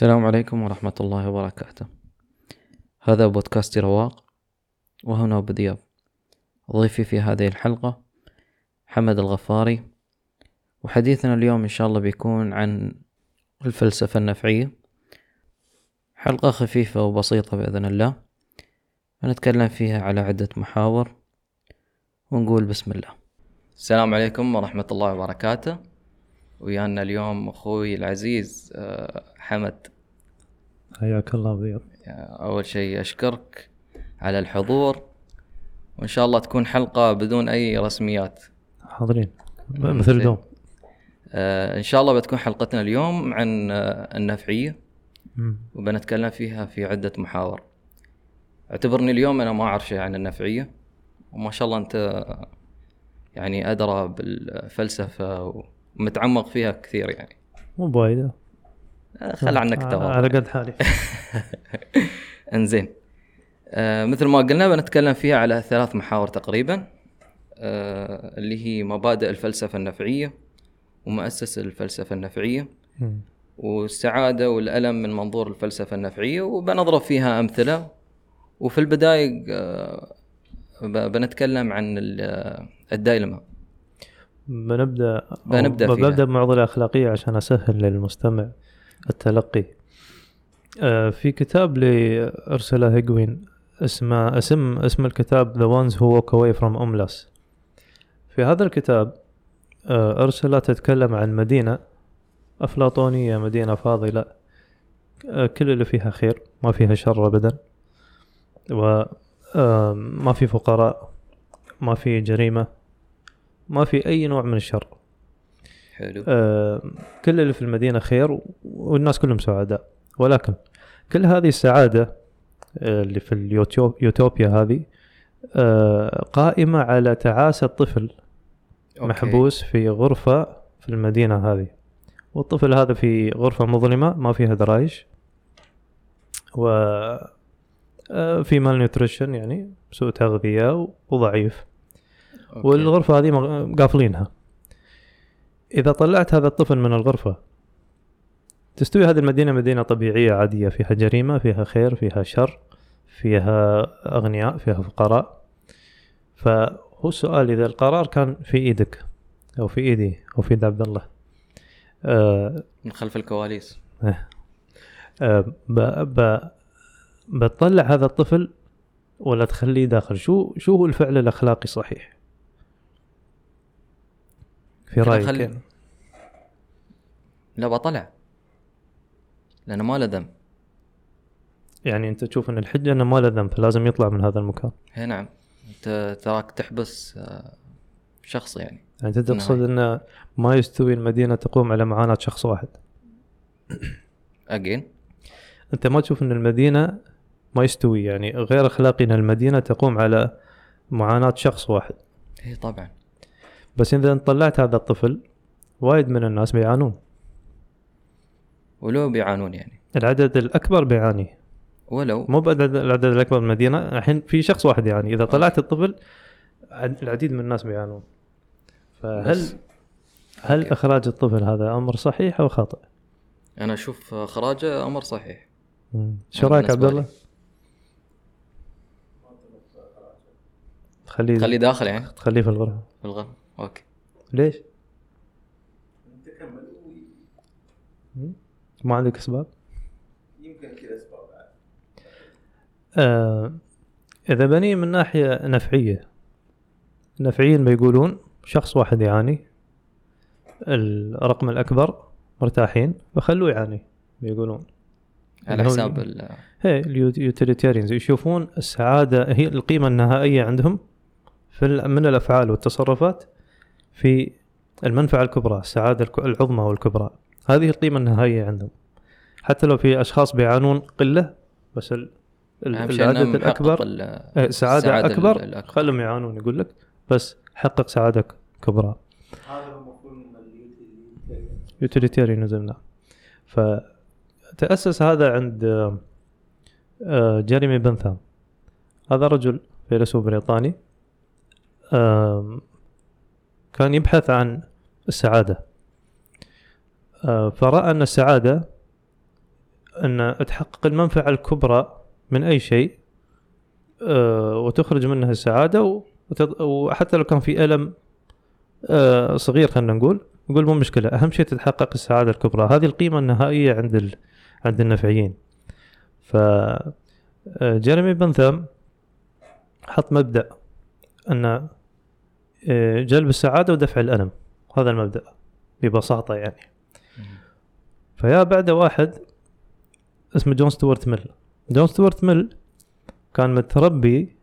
السلام عليكم ورحمة الله وبركاته. هذا بودكاست رواق وهنا أبو دياب ضيفي في هذه الحلقة حمد الغفاري. وحديثنا اليوم إن شاء الله بيكون عن الفلسفة النفعية. حلقة خفيفة وبسيطة بإذن الله. نتكلم فيها على عدة محاور ونقول بسم الله. السلام عليكم ورحمة الله وبركاته. ويانا اليوم أخوي العزيز آه، حمد. حياك الله بيض أول شيء أشكرك على الحضور وإن شاء الله تكون حلقة بدون أي رسميات. حاضرين. مثل اليوم. آه إن شاء الله بتكون حلقتنا اليوم عن آه النفعية. وبنتكلم فيها في عدة محاور. اعتبرني اليوم أنا ما أعرف شيء عن النفعية وما شاء الله أنت يعني أدرى بالفلسفة ومتعمق فيها كثير يعني. مو بوايد. آه، خل عنك آه، على قد حالي. انزين. آه مثل ما قلنا بنتكلم فيها على ثلاث محاور تقريبا. آه اللي هي مبادئ الفلسفة النفعية ومؤسس الفلسفة النفعية والسعادة والألم من منظور الفلسفة النفعية وبنضرب فيها أمثلة. وفي البداية آه بنتكلم عن الدايلما. بنبدأ بنبدأ فيها. ببدأ بمعضلة اخلاقيه عشان أسهل للمستمع التلقي. آه، في كتاب لأرسلا هيجوين اسمه اسم اسم الكتاب The Ones Who Walk Away From Homeless. في هذا الكتاب آه، أرسلا تتكلم عن مدينة أفلاطونية مدينة فاضلة. آه، كل اللي فيها خير ما فيها شر أبدا. وما في فقراء ما في جريمة. ما في أي نوع من الشر. حلو. آه كل اللي في المدينة خير والناس كلهم سعداء. ولكن كل هذه السعادة آه اللي في اليوتوبيا هذه آه قائمة على تعاسة طفل أوكي. محبوس في غرفة في المدينة هذه. والطفل هذا في غرفة مظلمة ما فيها درايش. و آه، في malnutrition يعني سوء تغذية وضعيف. أوكي. والغرفة هذه قافلينها. إذا طلعت هذا الطفل من الغرفة تستوي هذه المدينة مدينة طبيعية عادية فيها جريمة فيها خير فيها شر فيها أغنياء فيها فقراء. فهو السؤال إذا القرار كان في إيدك أو في إيدي أو في يد عبد الله آه من خلف الكواليس. آه آه ب ب بتطلع هذا الطفل ولا تخليه داخل؟ شو شو هو الفعل الأخلاقي الصحيح؟ في رأيك خل... يعني. لا بطلع. لأنه ما له ذنب. يعني أنت تشوف إن الحجة إنه ما له ذنب فلازم يطلع من هذا المكان. اي نعم. أنت تراك تحبس آه، شخص يعني. يعني أنت تقصد إنه ما يستوي المدينة تقوم على معاناة شخص واحد. اجين أنت ما تشوف إن المدينة ما يستوي يعني غير اخلاقي ان المدينة تقوم على معاناة شخص واحد. اي طبعا. بس إذا طلعت هذا الطفل وايد من الناس بيعانون. ولو بيعانون يعني. العدد الأكبر بيعاني. ولو. مو بعدد العدد الأكبر بالمدينة الحين في شخص واحد يعني. إذا طلعت الطفل العديد من الناس بيعانون. فهل هل أوكي. إخراج الطفل هذا أمر صحيح أو خاطئ؟ أنا أشوف إخراجه أمر صحيح. شو رأيك عبد الله؟ خليه خليه داخل يعني. تخليه في الغرفة. في الغرفة. أوكي ليش؟ انت كمل ما عندك أسباب؟ يمكن كذا أسباب آه إذا بني من ناحية نفعية نفعيين بيقولون شخص واحد يعاني الرقم الأكبر مرتاحين فخلوه يعاني بيقولون على حساب ال هي اليوتيليتيريانز يشوفون السعادة هي القيمة النهائيه عندهم في من الأفعال والتصرفات في المنفعة الكبرى السعادة العظمى والكبرى. هذه القيمة النهائية عندهم. حتى لو في أشخاص بيعانون قلة بس ال العدد الأكبر إيه، سعادة أكبر الأكبر. خلهم يعانون يقول لك. بس حقق سعادة كبرى. هذا هو مفهوم اليوتيليتيريانزم نعم. فتأسس هذا عند آه، جيريمي بنثام. هذا رجل فيلسوف بريطاني كان يبحث عن السعادة. فرأى أن السعادة أن تحقق المنفعة الكبرى من أي شيء آه، وتخرج منها وتض- وحتى لو كان في ألم آه، صغير خلينا نقول نقول مو مشكلة أهم شيء تتحقق السعادة الكبرى. هذه القيمة النهائية عند ال... عند النفعيين ف آه، جيريمي بنثام حط مبدأ أن آه، جلب السعادة ودفع الألم. هذا المبدأ ببساطة يعني. فيه بعد واحد اسمه جون ستوارت ميل. جون ستوارت ميل كان متربي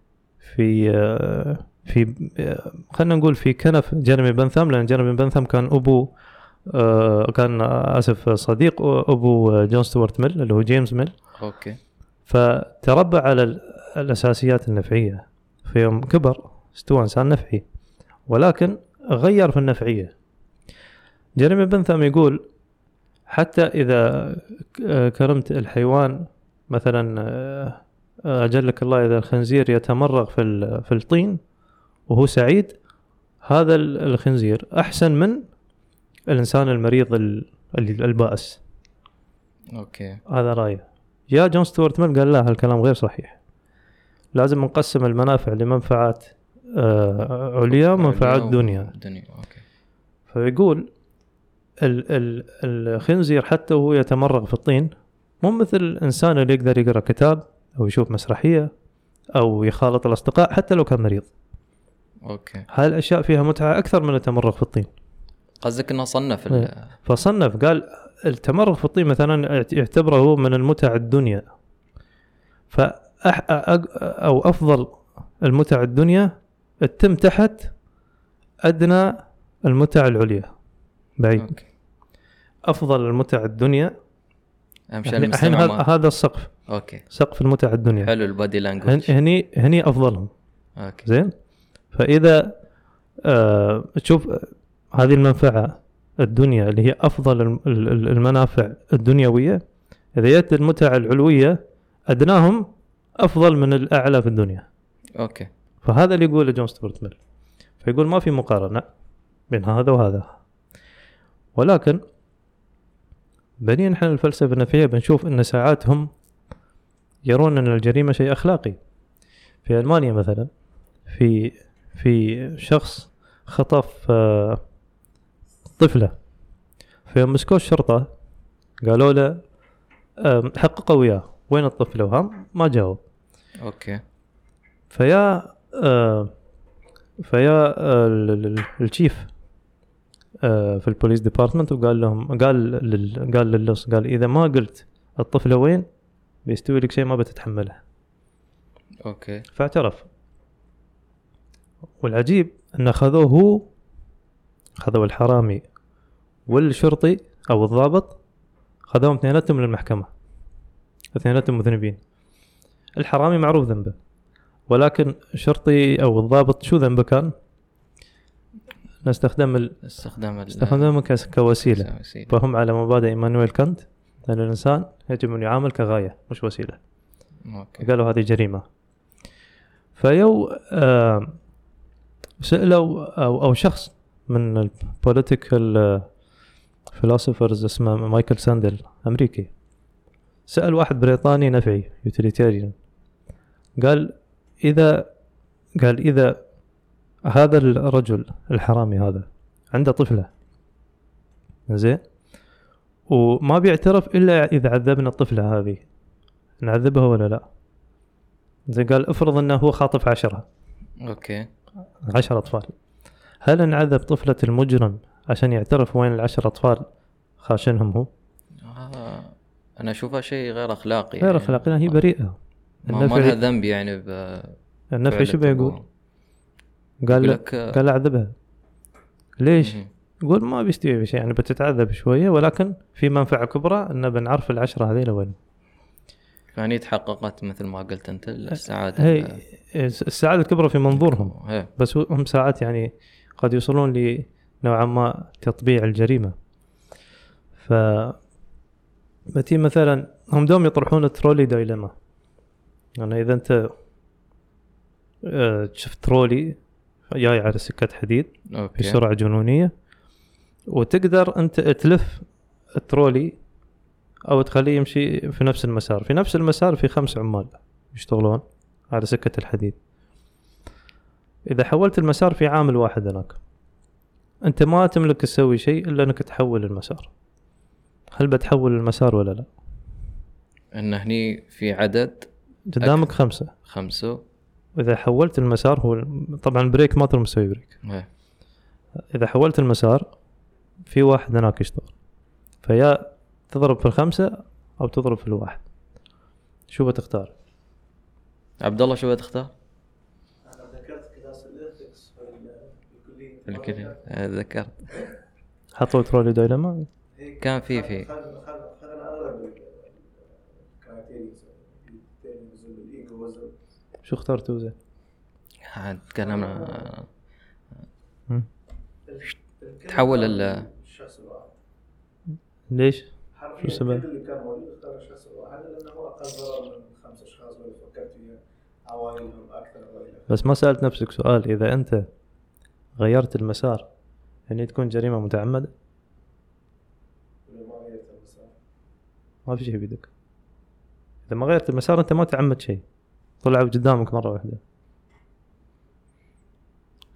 في آه، في آه، خلينا نقول في كنف جيرمي بنثام لأن جيرمي بنثام كان أبو آه، كان آه، آسف صديق أبو جون ستوارت ميل اللي هو جيمس ميل. أوكي. فتربى على ال- الأساسيات النفعية. في يوم كبر استوى إنسان نفعي. ولكن غير في النفعية. جيريمي بنثام يقول حتى إذا ك- كرمت الحيوان مثلا آه، أجلك الله إذا الخنزير يتمرغ في ال- في الطين وهو سعيد هذا ال- الخنزير أحسن من الإنسان المريض ال- ال- البائس. أوكي. هذا رايه يا جون ستوارت ميل قال لا هالكلام غير صحيح. لازم نقسم المنافع لمنفعات. عليا ومنفعات دنيا دنيا. أوكي. فيقول ال ال الخنزير حتى وهو يتمرغ في الطين مو مثل الانسان اللي يقدر يقرأ كتاب أو يشوف مسرحية أو يخالط الأصدقاء حتى لو كان مريض. أوكي. هاي الاشياء فيها متعة أكثر من التمرغ في الطين. قصدك إنه صنف ال- إيه. فصنف قال التمرغ في الطين مثلا يعتبره هو من المتع الدنيا. فأح أو أفضل المتع الدنيا تتم تحت أدنى المتع العليا. بعيد. أوكي. أفضل المتع الدنيا. الحين هذا السقف. أوكي. سقف المتع الدنيا. حلو ال body language هني هني أفضلهم. أوكي. زين؟ فإذا آه تشوف هذه المنفعة الدنيا اللي هي أفضل الم- ال- ال- المنافع الدنيوية إذا جت المتع العلوية أدناهم أفضل من الأعلى في الدنيا. أوكي. فهذا اللي يقوله جون ستوارت ميل. فيقول ما في مقارنة بين هذا وهذا. ولكن بنين إحنا الفلسفة النفسيه بنشوف إن ساعات هم يرون إن الجريمة شيء أخلاقي. في ألمانيا مثلا في في شخص خطف آه، طفلة. فيوم مسكوه الشرطه قالوا له آه، حققوا وياه. وين الطفلة؟ وهم ما جاوب. أوكي. فيا آه فيا آه ال- ال- chief آه في ال police department وقال لهم قال لل- قال للص قال إذا ما قلت الطفلة وين بيستوي لك شيء ما بتتحمله. أوكي. فاعترف. والعجيب أن أخذوه هو خذوا الحرامي والشرطي أو الضابط خذوهم اثنيناتهم للمحكمة اثنيناتهم مذنبين. الحرامي معروف ذنبه. ولكن الشرطي أو الضابط شو ذنبه كان؟ نستخدم ال... استخدام ال- استخدمه كس- كوسيلة. فهم على مبادئ إيمانويل كانت. ان الإنسان يجب أن يعامل كغاية مش وسيلة. أوكي. قالوا هذه جريمة. فيو آه سألوا أو, أو شخص من ال political philosophers اسمه مايكل ساندل أمريكي. سأل واحد بريطاني نفعي utilitarian قال إذا قال إذا هذا الرجل الحرامي هذا عنده طفلة. زين؟ وما بيعترف إلا إذا عذبنا الطفلة هذه. نعذبها ولا لا؟ زي قال افرض إنه هو خاطف عشرة. أوكي. عشرة أطفال. هل نعذب طفلة المجرم عشان يعترف وين العشر أطفال خاشنهم هو؟ آه. أنا أشوفها شيء غير أخلاقي غير أخلاقي لأن هي بريئة. ما, لها ذنب يعني ب النفعي شو بيقول؟ قال لك آه، قال أعذبها ليش؟ يقول ما بيستوي بشيء يعني بتتعذب شوية ولكن في منفعة كبرى إن بنعرف العشرة هذيلا وين فهني تحققت مثل ما قلت أنت السعاده هي السعادة الكبرى في منظورهم هي. بس هم ساعات يعني قد يوصلون لنوعا ما تطبيع الجريمة ف مثلا هم دوم يطرحون ال trolley dilemma يعني إذا أنت آه، شفت ترولي جاي على سكة حديد أوكي. بسرعة جنونية وتقدر أنت تلف الترولي أو تخليه يمشي في نفس المسار. في نفس المسار في خمس عمال يشتغلون على سكة الحديد. إذا حولت المسار في عامل واحد هناك أنت ما تملك تسوي شيء إلا أنك تحول المسار. هل بتحول المسار ولا لا؟ إن هني في عدد قدامك خمسة. خمسة. واذا حولت المسار هو طبعا brake ما ترى مسوي brake. إيه. إذا حولت المسار في واحد هناك يشتغل. فيا تضرب في الخمسة أو تضرب في الواحد. شو بتختار؟ عبد الله شو بتختار؟ أنا ذكرت class ال ethics في الكليه في الكلية. آه، ذكرت. حطوا trolley dilemma؟ هيك كان في- في. شو اخترتوا زين تكلمنا. تحول ال- الشخص الواحد ليش؟ شو السبب؟ كل اللي كان موجود اختار الشخص الواحد لأنه هو أقل ضرر من خمس أشخاص ولا فكرت فيها عوائلهم أكثر بس ما سألت نفسك سؤال إذا أنت غيرت المسار يعني تكون جريمة متعمدة ولا ما غيرت المسار ما في شيء بيدك إذا ما غيرت المسار أنت ما تعمد شيء طلعوا قدامك مرة واحدة.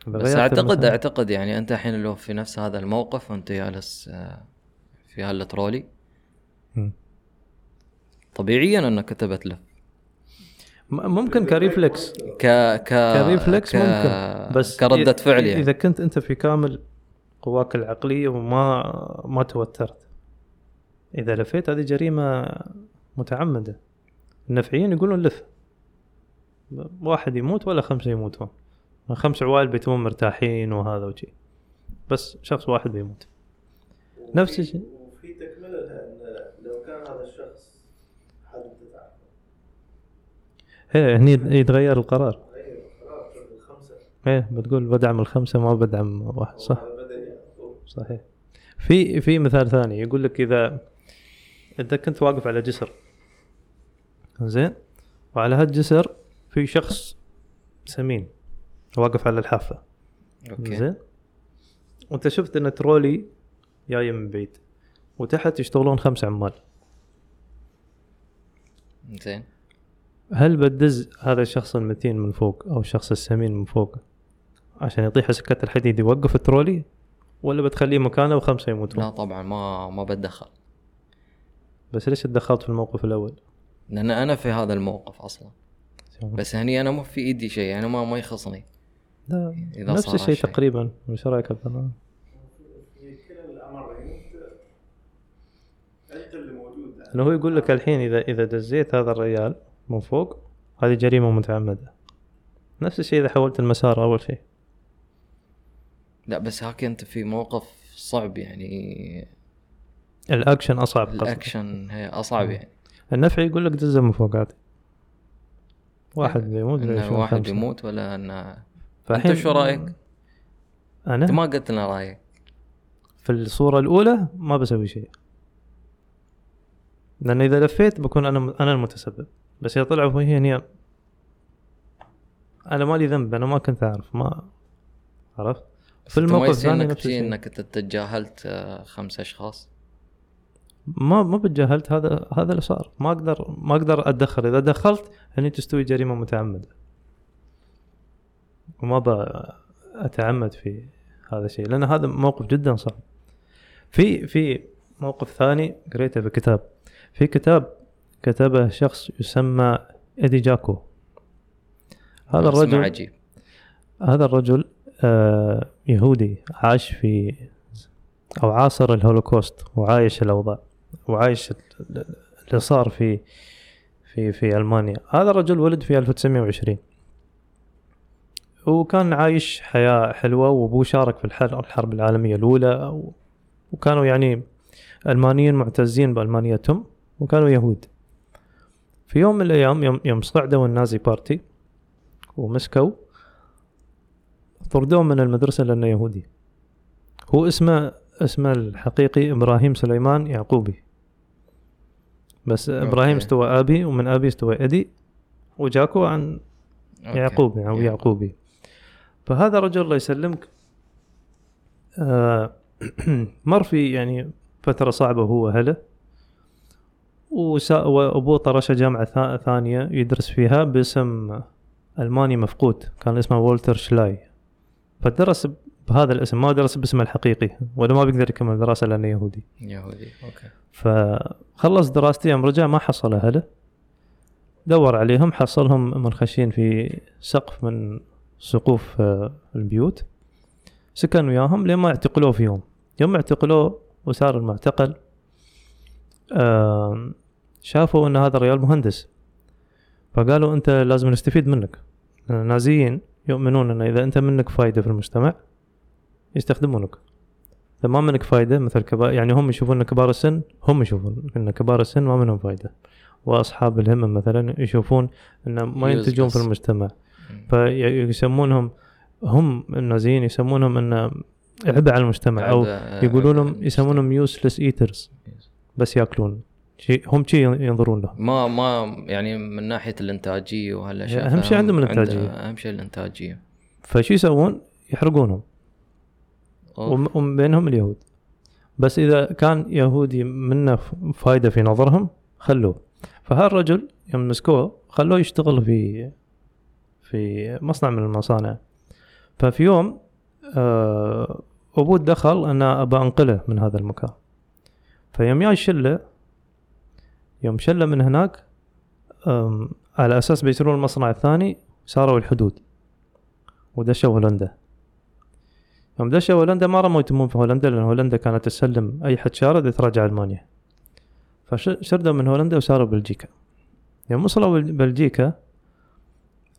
إذا بس اعتقد المسار- أعتقد يعني أنت الحين لو في نفس هذا الموقف وأنت جالس آه، في هالترولي. طبيعيا أنك انت بتلف ممكن ك reflex. ك ك ك reflex ك- ممكن بس كردة فعل يعني إذا كنت أنت في كامل قواك العقلية وما ما توترت. إذا لفيت هذه جريمة متعمدة. النفعيين يقولون لف. واحد يموت ولا خمسة يموتون خمس عوائل بيتون مرتاحين وهذا وشي. بس شخص واحد بيموت. نفس الشيء. وفي تكملة لها إن لو كان هذا الشخص حد هي هني يتغير القرار. الخمسه إيه بتقول بدعم الخمسة ما بدعم واحد صح. صحيح. في في مثال ثاني يقول لك إذا انت كنت واقف على جسر زين وعلى هالجسر في شخص سمين. واقف على الحافة. okay. زين. وأنت شفت إن ترولي جاي من بعيد. وتحت يشتغلون خمس عمال. زين. هل بتدز هذا الشخص المتين من فوق أو الشخص السمين من فوق عشان يطيح سكة الحديد يوقف الترولي ولا بتخليه مكانه وخمسة يموتون؟ لا طبعا ما ما بتدخل. بس ليش تدخلت في الموقف الأول؟ لأن أنا في هذا الموقف أصلا. بس هني أنا مو في إيدي شيء يعني ما ما يخصني. لا نفس الشيء. تقريبا. وش رأيك عبد الله؟ إنه هو يقول لك الحين اذا إذا دزيت هذا الرجال من فوق هذه جريمة متعمدة. نفس الشيء إذا حولت المسار أول شيء. لا بس هاك أنت في موقف صعب يعني. الأكشن أصعب. الأكشن هي أصعب يعني. النفع يقول لك دزه من فوق عادي. واحد بيموت ولا يشوف واحد خمسة. يموت ولا إن فالحين انت شو رأيك؟ إنت أنا ما قلت لنا رأيك. في الصورة الأولى ما بسوي شيء. لأن إذا لفيت بكون أنا أنا المتسبب. بس إذا طلعوا هي هني أنا مالي ذنب أنا ما كنت أعرف ما عرفت؟ في أنت ما الموقف الثاني نفس الشيء. إنك انت تجاهلت آه، خمس أشخاص؟ ما ما بتجاهلت هذا هذا اللي صار. ما أقدر ما أقدر أتدخل. إذا دخلت هني تستوي جريمة متعمدة. وما أتعمد في هذا الشيء لأن هذا موقف جدا صعب. في في موقف ثاني قريته بكتاب في كتاب كتبه شخص يسمى إيدي جاكو. هذا الرجل عجيب هذا الرجل آه يهودي عاش في أو عاصر الهولوكوست وعايش الأوضاع. وعايش ال- اللي صار في في في ألمانيا. هذا الرجل ولد في 1920 وكان عايش حياة حلوة وأبوه شارك في الحرب العالمية الأولى وكانوا يعني ألمانيين معتزين بألمانيتهم وكانوا يهود. في يوم من الأيام يوم, يوم صعدوا ال Nazi party ومسكوا طردوه من المدرسة لأنه يهودي. هو اسمه اسمه الحقيقي إبراهيم سليمان يعقوبي بس إبراهيم okay. استوى أبي ومن أبي استوى إدي وجاكو عن okay. يعقوب أو يا. يعقوبي فهذا رجل الله يسلمك آه مر في يعني فترة صعبة هو أهله وأبوه طرشه جامعة ثا- ثانية يدرس فيها باسم ألماني مفقود كان اسمه والتر شلاي فدرس بهذا الاسم ما درس باسمه الحقيقي ولا ما بيقدر يكمل دراسة لأنه يهودي. يهودي أوكي. فخلص دراسته يوم رجع ما حصل أهله. دور عليهم حصلهم منخشين في سقف من سقوف آه، البيوت. سكن وياهم لين ما اعتقلوه في يوم. يوم اعتقلوه وصار المعتقل شافوا إن هذا الرجال مهندس. فقالوا أنت لازم نستفيد منك. النازيين يؤمنون إن إذا أنت منك فايدة في المجتمع. يستخدمونك. إذا ما منك فايدة مثل كبار يعني هم يشوفون ان كبار السن هم يشوفون إن كبار السن ما منهم فايدة. وأصحاب الهمم مثلا يشوفون إن ما. ينتجون في المجتمع. فيسمونهم هم النازيين يسمونهم إن عبء على المجتمع أو عبء- يقولون لهم يسمونهم يوسلس ايترز بس يأكلون. هم شي ينظرون لهم. ما ما يعني من ناحية الإنتاجية وهالأشياء أهم شيء عندهم عنده- الإنتاجية. أهم شيء الإنتاجية. فشو يسوون؟ يحرقونهم. ومن بينهم اليهود. بس إذا كان يهودي منه فايدة في نظرهم خلوه. فهالرجل يوم مسكوه خلوه يشتغل في في مصنع من المصانع. ففي يوم آه، أبوه دخل أنا أبى أنقله من هذا المكان. فيوم جاي شلة يوم شلة من هناك على أساس بيصيرون المصنع الثاني ساروا الحدود. ودشوا هولندا. يوم دشوا هولندا ما رموا يتمون في هولندا لأن هولندا كانت تسلم أي حد شارد يتراجع ألمانيا. فشردوا من هولندا وساروا بلجيكا. يوم وصلوا بل- بلجيكا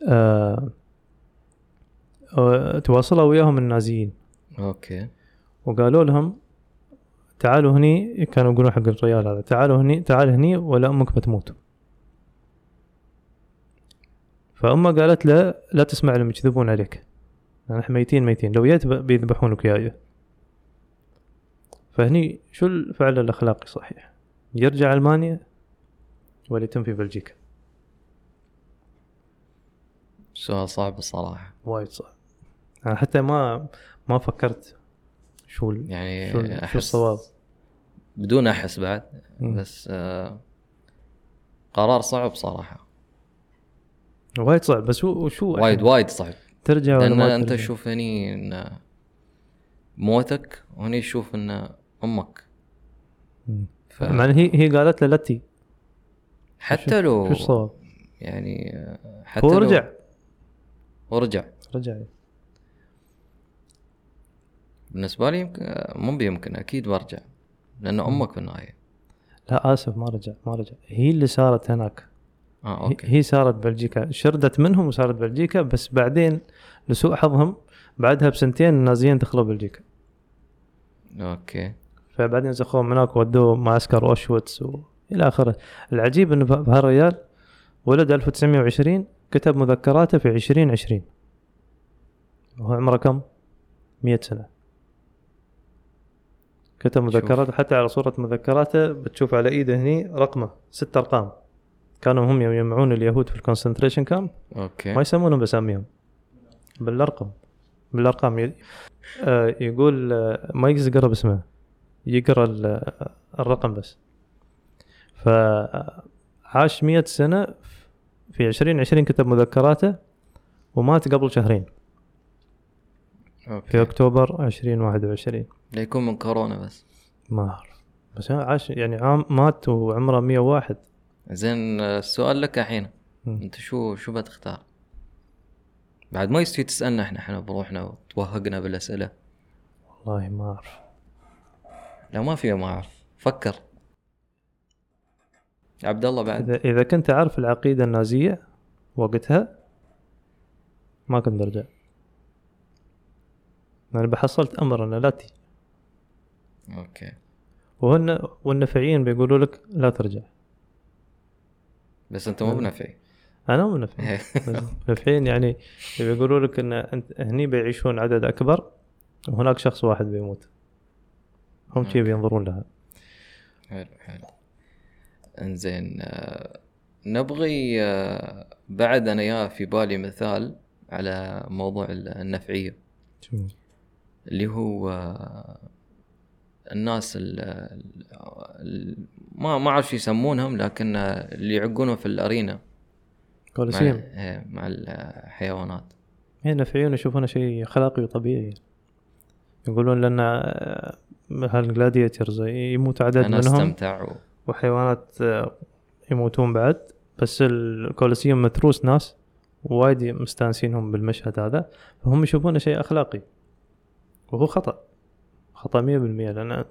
آه آه، تواصلوا وياهم النازيين. أوكي. وقالوا لهم تعالوا هني. كانوا يقولون حق الرجال هذا تعالوا هني تعال هني ولا أمك بتموت. فأمه قالت له لا تسمع لهم يكذبون عليك. إحنا ميتين ميتين. لو جيت بيذبحونك وياي فهني شو الفعل الأخلاقي صحيح؟ يرجع ألمانيا ولا يتم في بلجيكا؟ سؤال صعب الصراحة. وايد صعب. أنا حتى ما ما فكرت شو يعني شو, أحس الصواب. بدون أحس بعد. بس آه قرار صعب صراحة. وايد صعب. بس هو شو وايد وايد صعب. ترجع لأن أنت؟ تشوف هني إن موتك وهني تشوف إن أمك. ف... مع هي هي قالت له لا تي. حتى لو شو الصواب؟ يعني حتى هو لو- رجع. ورجع رجع. بالنسبة لي يمكن مو بيمكن أكيد برجع. لأن أمك في النهاية. لا آسف ما رجع ما رجع. هي اللي صارت هناك. هي- okay. هي صارت بلجيكا. شردت منهم وصارت بلجيكا بس بعدين لسوء حظهم بعدها بسنتين النازيين دخلوا بلجيكا. okay. فبعدين زخوه من هناك ودوه معسكر أوشويتس والى آخره. العجيب إنه في هالرجال ولد 1920 كتب مذكراته في 2020 وهو عمره كم؟ 100 سنة. كتب مذكراته حتى على صورة مذكراته بتشوف على إيده هني رقمه ست أرقام. كانوا هم يجمعون اليهود في ال concentration camp okay. ما يسمونهم باساميهم بالأرقام. بالأرقام. ي- آه، يقول آه، ما يقرأ باسمه. يقرأ ال- الرقم بس. فعاش مية سنة في عشرين عشرين كتب مذكراته ومات قبل شهرين. في okay. أكتوبر عشرين واحد وعشرين. ليكون من كورونا بس. ما أعرف. بس عاش يعني عام مات وعمره مية واحد. زين السؤال لك الحين. انت شو شو بتختار؟ بعد ما يستوي تسألنا إحنا إحنا بروحنا وتوهقنا بالأسئلة. والله ما أعرف. لا ما في ما أعرف. فكر. عبد الله بعد. إذا إذا كنت أعرف العقيدة النازية وقتها ما كنت برجع أنا بحصلت أمر أنه لا تي okay. وهن والنفعيين بيقولوا لك لا ترجع. بس انت مو بنفعي أنا مو نفعي نفعيين يعني بيقولوا لك إن انت هني بيعيشون عدد أكبر وهناك شخص واحد بيموت. هم okay. بينظرون لها. حلو حلو. إنزين آه، نبغي آه، بعد أنا يا في بالي مثال على موضوع ال- النفعية؟ اللي هو آه، الناس ال ال ما ما أعرف شو يسمونهم لكن اللي يعقونهم في الأرينا. مع, كولوسيوم إيه، مع الحيوانات. هنا في عيون يشوفونه شيء اخلاقي وطبيعي. يقولون لأن آه، هالجلاديترز يموت عدد منهم؟ أستمتع. و... وحيوانات آه، يموتون بعد. بس الكولوسيوم متروس ناس وايد مستانسينهم بالمشهد هذا فهم يشوفونه شيء أخلاقي. وهو خطأ. خطأ 100% لأن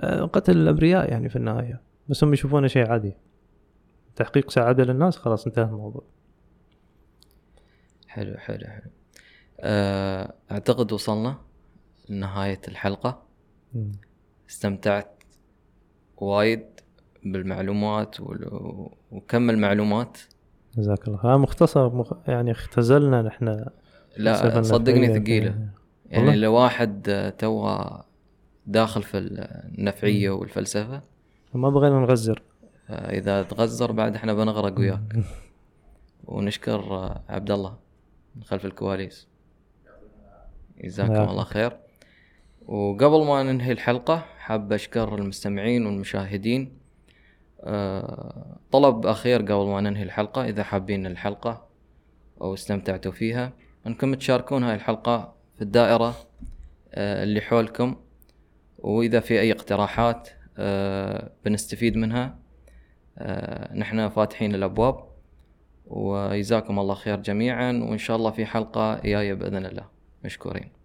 آه، قتل الأبرياء يعني في النهاية. بس هم يشوفونه شيء عادي. تحقيق سعادة للناس خلاص انتهى الموضوع. حلو حلو حلو. آه، أعتقد وصلنا لنهاية الحلقة. مم. استمتعت وايد بالمعلومات وكم المعلومات. جزاك الله. ها مختصر مخ... يعني اختزلنا نحن. لا صدقني فيه. يعني؟ لو واحد آه، توه داخل في النفعية والفلسفة ما بغينا نغزر. آه، إذا تغزر بعد إحنا بنغرق وياك. ونشكر آه، عبد الله من خلف الكواليس. جزاكم. الله خير. وقبل ما ننهي الحلقة حاب أشكر المستمعين والمشاهدين. طلب أخير قبل ما ننهي الحلقة إذا حابين الحلقة أو استمتعتوا فيها أنكم تشاركون هاي الحلقة في الدائرة آه، اللي حولكم. وإذا في أي اقتراحات آه، بنستفيد منها. آه، نحن فاتحين الأبواب. وجزاكم الله خير جميعا. وإن شاء الله في حلقة جاية بإذن الله. مشكورين.